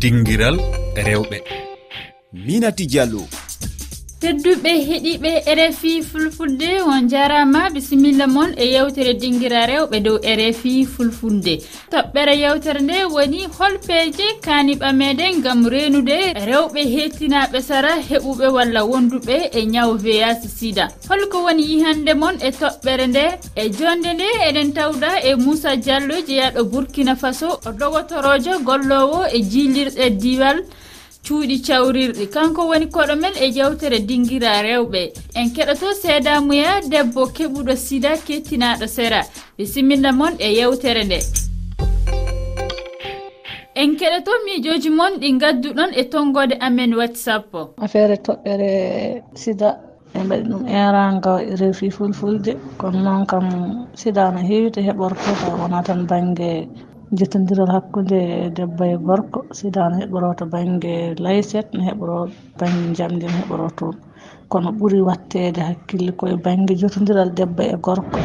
dinguiral rewɓe. Minati diallo. tedduɓe heeɗiɓe rfi fulfulde on jarama. Bisimilla moon e yewtere dinguira rewɓe dow rfi fulfulde. Toɓɓere yewtere nde woni hol peeje kaniɓa meɗen gam renude. Rewɓe hettinaɓe sara heɓuɓe walla wonduɓe e ñaw veyasi sida holko woni yihande moon e toɓɓere nde. E jonde nde eɗen tawda e moussa diallo jeeyaɗo burkina faso. O dogotorojo gollowo e jillirɗe diwal. cuuɗi cawrirɗi. Kanko woni koɗo men e yewtere dinguira rewɓe. En keɗoto seedamuya debbo keɓuɗo sida kettinaɗo sera. Bisimilla moon e yewtere nde. En keɗoto miijoji moon ɗi gadduɗon e tongode amen watsappo affaire toɓɓere sida ɓe mbaɗi ɗum eraga refi fulfulde. Kono noon kam sida no heewi to heɓorto ka wona tan banggue jettodiral hakkunde debbo e gorko sida ne heɓoro to banggue layset ne heɓoro banggue jamdi ne heɓoro toon kono ɓuuri wattede hakkille koye banggue jotodiral debbo e gorko.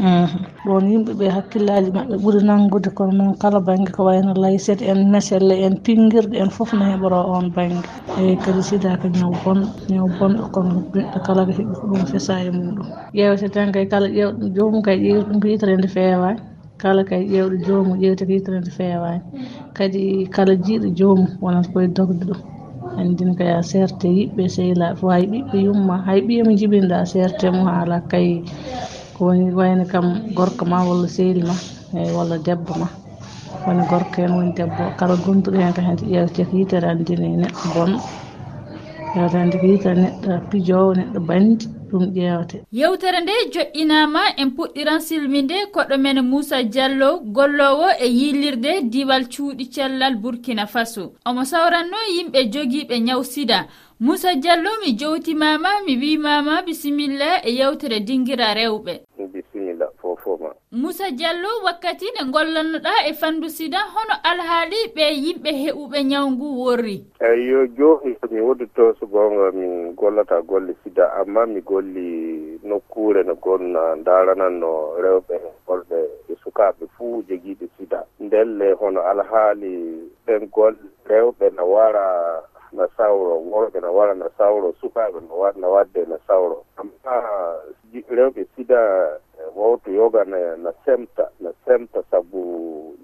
Mhm. Ɗon yimɓeɓe hakkillaji mabɓe ɓuuri nangude kono noon kala banggue ko wayno layset en meselle en pinguirɗe en foof ne heɓoro on banggue eyyi kadi sida ko ñaw bonɗo ñaw bonɗo kono neɗɗo kala ko heeɓi ko ɗum fesa e muɗum. Ƴewete tan kay kala ƴewɗo jomum kay ƴeewi ɗum ko yitere nde fewani kala kay ƴewɗo joomum ƴewte ko yitterede fewani kadi kala jiiɗo joomum wonata koye dogde ɗum andina kay a serte yiɓɓe sehilaɓe fo hay ɓiɓɓe yumma hay ɓiyemo jibinɗa serte mum haala kay ko woni wayno kam gorko ma walla sehli ma eyyi walla debbo ma. Woni gorko hen woni debbo. Kala gonduɗo hen ka hen ƴewte ko yitere andine neɗɗo bonɗo ƴewte hande ko yitere neɗɗo pijowo neɗɗo bandi ɗum ƴeewte yewtere nde joƴƴinama en puɗɗiran silminde koɗo men moussa diallo gollowo e yillirde diwal cuuɗi cellal burkina faso. Omo sawranno yimɓe jogiiɓe ñaw sida. Moussa diallo mi jowtimama mi wimama bisimilla e yewtere dinguira rewɓe. musa diallo wakkati nde gollannoɗa e fandu sida hono alhaali ɓe yimɓe heɓuɓe nyawngu worri. Eeyi yo jooni mi woddito so gonga min gollata golle sida amma mi golli nokkure no gonna darananno rewɓe worɓe e sukaɓe fuu jogiiɓe sida. Ndelle hono alhaali ɓen golle rewɓe no wara na sawro worɓe no wara na sawro sukaɓe no wadde na sawro. Amma rewɓe sida wowto yoga ne no semta no semta sabu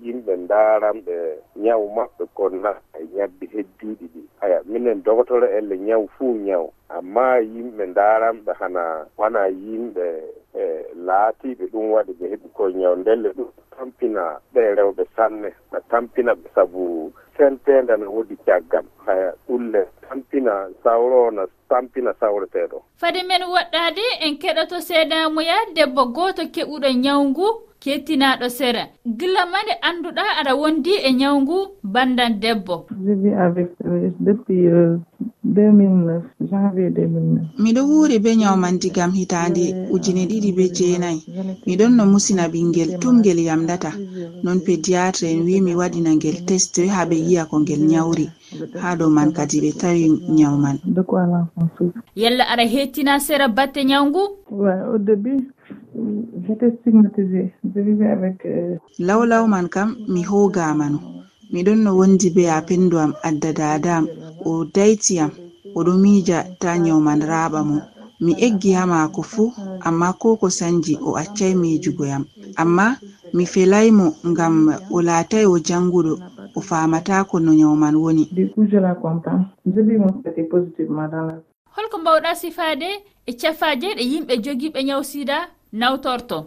yimɓe daranɓe ñaw maɓɓe ko na e ñabbi heddiiɗi ɗi. Aya minen dogotoro elle ñaw fuu ñaw. Amma yimɓe daranɓe hana wona yimɓe e laatiɓe ɗum waɗi ɓe heɓi koye ñaw. Ndelle ɗum tampina ɓe rewɓe sanne ɓe tampina ɓe sabu sentede ne woodi caggal. Haya ɗulle tampina sawro no tampina sawreteɗo fade men woɗɗade en keɗoto seedamuya debbo goto keɓuɗo ñawgu kettinaɗo sera gila mane annduɗa aɗa wondi e ñawgu bandan debbo. Miɗo wuuri be ñawmandigam hitande ujune ɗiɗi be jeenayi. Miɗon no musina ɓingel tum ngel yamdata non pédiatre en wi mi waɗina ngel test ha ɓe yi'a ko ngel ñawri ha dow man kadi ɓe tawi ñaw man yalla aɗa hettina sera batte ñawgu j'étais stigmatisé je vivais avec law law man kam mi hogamano miɗon no wondi be ha penndu am adda dada am o dayti am oɗo miija ta nyawman raaɓa mo mi eggi ha maako fuu amma ko ko sanji o accay miijugo yam. Amma mi felaymo ngam o laatay o janguɗo o famatako no nyawman woni. Holko mbawɗa sifaade e cafaje ɗe yimɓe jogiiɓe nyawu sida nawtorto.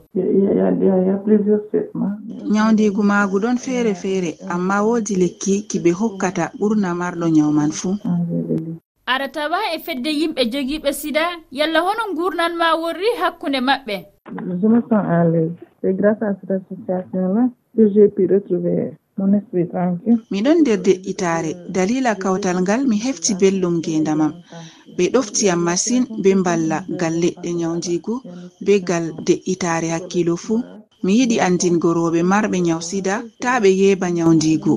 Nyawdigu maagu ɗon feere feere amma woodi lekki ki ɓe hokkata ɓurna marɗo nyawman fuu. Aɗa tawa e fedde yimɓe jogiiɓe sida yalla hono gurnan ma worri hakkunde maɓɓe. Je me sens à l'aise. C'est grâce à cette association là que j'ai pu retrouver monisɓe ɗanki miɗon nder de'itare dalila kawtal ngal mi hefti belɗum ngendamam ɓe ɗoftiyam masin be mballa ngal leɗɗe nyawjigu be ngal de'itare hakkilo fuu mi yiɗi andingo rooɓe marɓe nyawsida ta ɓe yeeba nyawdigu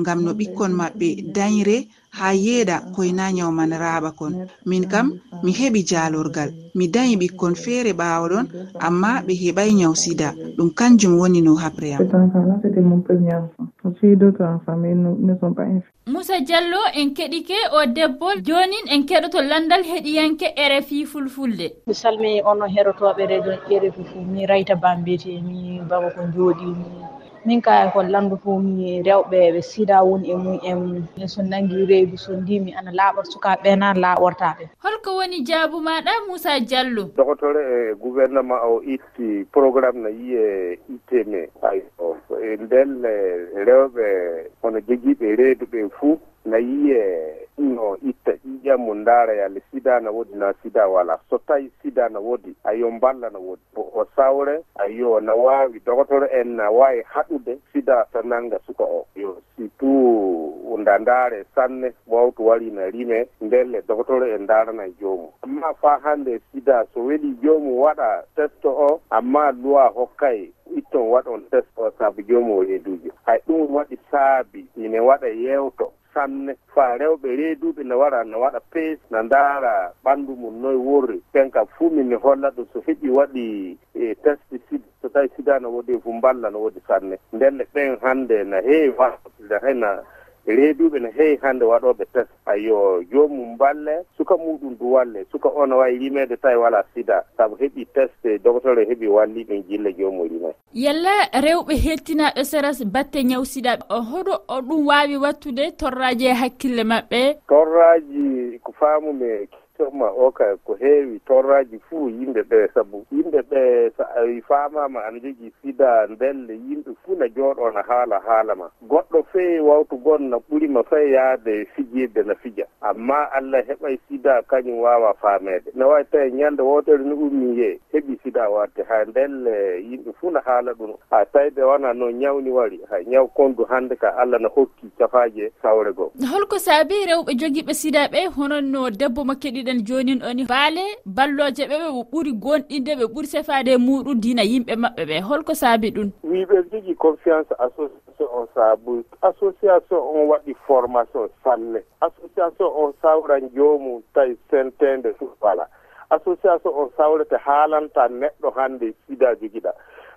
ngam no ɓikkon maɓɓe dayre ha yeeɗa koyna nyawman raaɓa kon. Min kam mi heɓi jaalorgal. Mi dañi ɓikkon feere ɓaawo ɗon amma ɓe heɓay nyaw sida. Ɗum kanjum woni no haɓre am. Moussa diallo en keɗike o debbo jonin en keɗoto landal heɗiyanke rfi fulfulde. Mi salmini ono heɗotoɓe redio rfi fu mi rayta bambiyete mi baba ko jooɗimi min ka e hol fo mi rewɓe ɓe sida woni e mum e en so nangi reydu so ndimi ana laaɓat sukaɓe na laaɓortaɓe holko woni jaabu maɗa moussa diallo dokotore e gouvernement o itti programme no yiye itteme ay o e ndelle rewɓe hono jogiiɓe reydu ɓe fuu. na yiye no itta ƴiƴa mo ndaaraya le sida na woodi na sida wala so tawi sida na woodi ayo mballa na woodi. O sawre ayo na waawi dogotoɗo en na waawi haɗude sida to nannga suka o. Yo surtout nda ndaare sanne wawto wari na rime ndelle dogotoɗo en ndaarana joomum amma faa hannde sida so weli joomum waɗa testo o amma loi hokkay itton waɗon test o saabu joomum o reeduji hay ɗum waɗi saabi ine waɗa yewto sanne faa rewɓe reeduɓe no wara no waɗa pes no ndaara ɓanndu mum noye worri. Ɓen kam fuu min mi holla ɗum so heɓi waɗi e pesticide so tawi sida no woodi fo mballa no woodi sanne. Ndelle ɓen hannde no heewi wasde hayna reeduɓe no heewi hannde waɗoɓe test. Ayo joomum balle suka muɗum du walle suka on wawi rimede tawi wala sida. Saabu heeɓi test docteur e o heeɓi walli ɗum jille joomum rimay yalla rewɓe hettinaɓe seras batte ñaw sida. Hoɗo o ɗum wawi wattude torraji e hakkille maɓɓe. Torraji ko famume sûrement o ka ko heewi torraji fuu yimɓe ɓe sabu yimɓe ɓe so awi famama ana jogii sida ndelle yimɓe fuu na jooɗo no haala haala ma. Goɗɗo feewi wawtu gon na ɓurima fay yaade fijirde no fija. Amma allah heɓay sida kañum wawa faamede ne wawi tawi ñande wotere no ummi ye heɓi sida watte ha ndelle yimɓe fuu no haala ɗum. Ha tawi ɓe wona no ñawni wari ha ñaw kondu hannde ka allah no hokki cafaji sawre goo. Holko saabi rewɓe jogiiɓe sida ɓe hononno debbo ma keɗi mbiɗen jonin ɗoni. Baale balloje ɓe ɓe ɓe ɓuuri gonɗinde ɓe ɓuuri sefade e muɗum dina yimɓe maɓɓe ɓe. Holko saabi ɗum. Wiɓe jogui confiance association on saabu. Association on waɗi formation salle. Association on sawran joomum tawi sentede voilà association on sawrete haalanta neɗɗo hande sida jogiɗa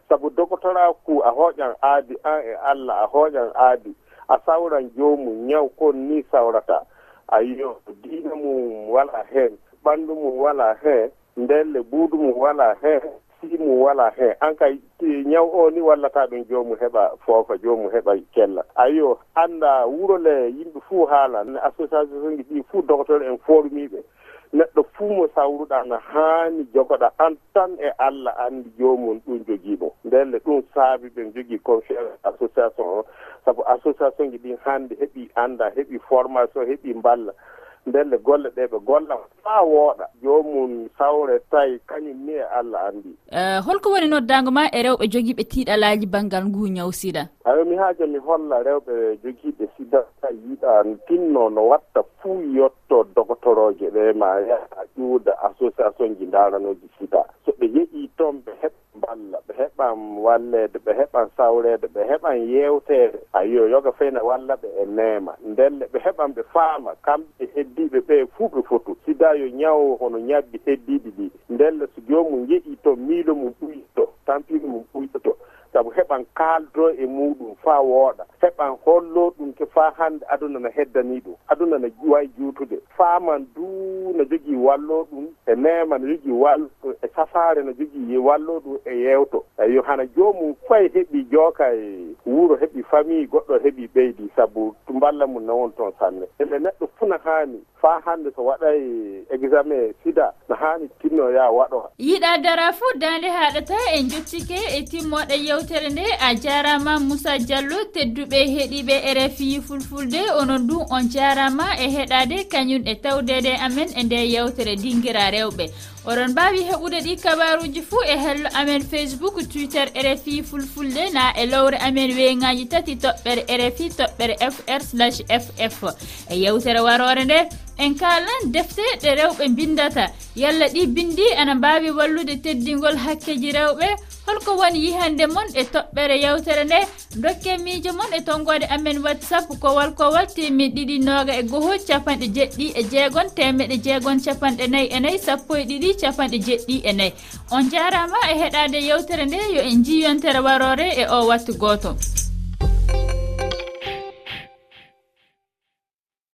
saabu dogotora ku a hooƴan aadi an e allah a hooƴan aadi. A sawran joomum ñaw kon ni sawrata. ayiyo diina mum wala heen ɓanndu mum wala heen ndelle buudu mum wala heen sii mum wala heen an kay ñaw o ni wallata ɗum joomum heɓa foofa joomum heɓa kella. Ayiyo annda wuro le yimɓe fuu haala association ji ɗi fuu docteur en formiɓe neɗɗo fuu mo sawruɗa no haani jogoɗa an tan e allah anndi joomum ɗum jogiimo ndelle ɗum saabi ɓen jogii confiance association o. Sabu association ji ɗin hannde heɓii annda heɓii formation heɓii mballa. Ndelle golle ɗe ɓe golla faa wooɗa. Joomum sawre tawi kañum ni e allah anndi. Eh, holko woni noddaango ma e rewɓe jogiiɓe tiiɗalaaji baŋngal ngu ñaw siɗa ayo mi haaja mi holla rewɓe jogiiɓe data yiɗa tinno no watta fuu yetto dogotoroje ɗe ma yaha ƴuuda association ji daranoji sida so ɓe yeƴi toon ɓe heɓ balla ɓe heɓan wallede ɓe heɓan sawrede ɓe heɓan yewtede ayo yoga feyna walla ɓe e neema. Ndelle ɓe heɓan ɓe faama kamɓe heddiɓe ɓe fuu ɓe fotu. Sida yo ñawo hono ñabbi heddiɗi ɗi. Ndelle so joomum yeƴi to miilo mum ɓuyto tampino mum ɓuytoto. sabu heɓan kaaldo e muɗum faa wooɗa. Heɓan hollo ɗum ke faa hannde aduna no heddanii ɗum. Aduna no wawi juutude. Faaman du no jogii wallo ɗum e mema no jogii wallo e safaare no jogii wallo ɗum e yewto eyo hana joomum fay heɓi jooka e wuro heɓi famille goɗɗo heɓi ɓeydi sabu mballa mum no won toon sanne. Eɓe neɗɗo funa haani faa hannde so waɗay e examen e sida no haani tinnoya waɗo yiɗa dara fuu dande haaɗata en jottike e timmoɗe yewte yewtere nde a jarama moussa diallo tedduɓe heeɗiɓe rfi fulfulde. Onon du on jarama e heɗade kañum e tawdede amen e nde yewtere dinguira rewɓe. Oɗon mbawi heɓude ɗi kabaruji fuu e hello amen facebook twitter rfi fulfulde na e lowre amen weyngaji tati toɓɓere rfi toɓɓere fr slash ff e yewtere warore nde en kalan defte ɗe rewɓe bindata. Yalla ɗi bindi ana mbawi wallude teddingol hakkeji rewɓe. holko woni yihande moon e toɓɓere yewtere nde dokke miijo moon e tonggode amen whatsapp kowal kowal timmi ɗiɗi noga e goho capanɗe jeɗɗi e jeegon temeɗe jeegon capanɗe nayyi e nayyi sappo e ɗiɗi capanɗe jeɗɗi e nayyi. On jarama e heɗade yewtere nde yo en jiyontere warore e o wattu goto.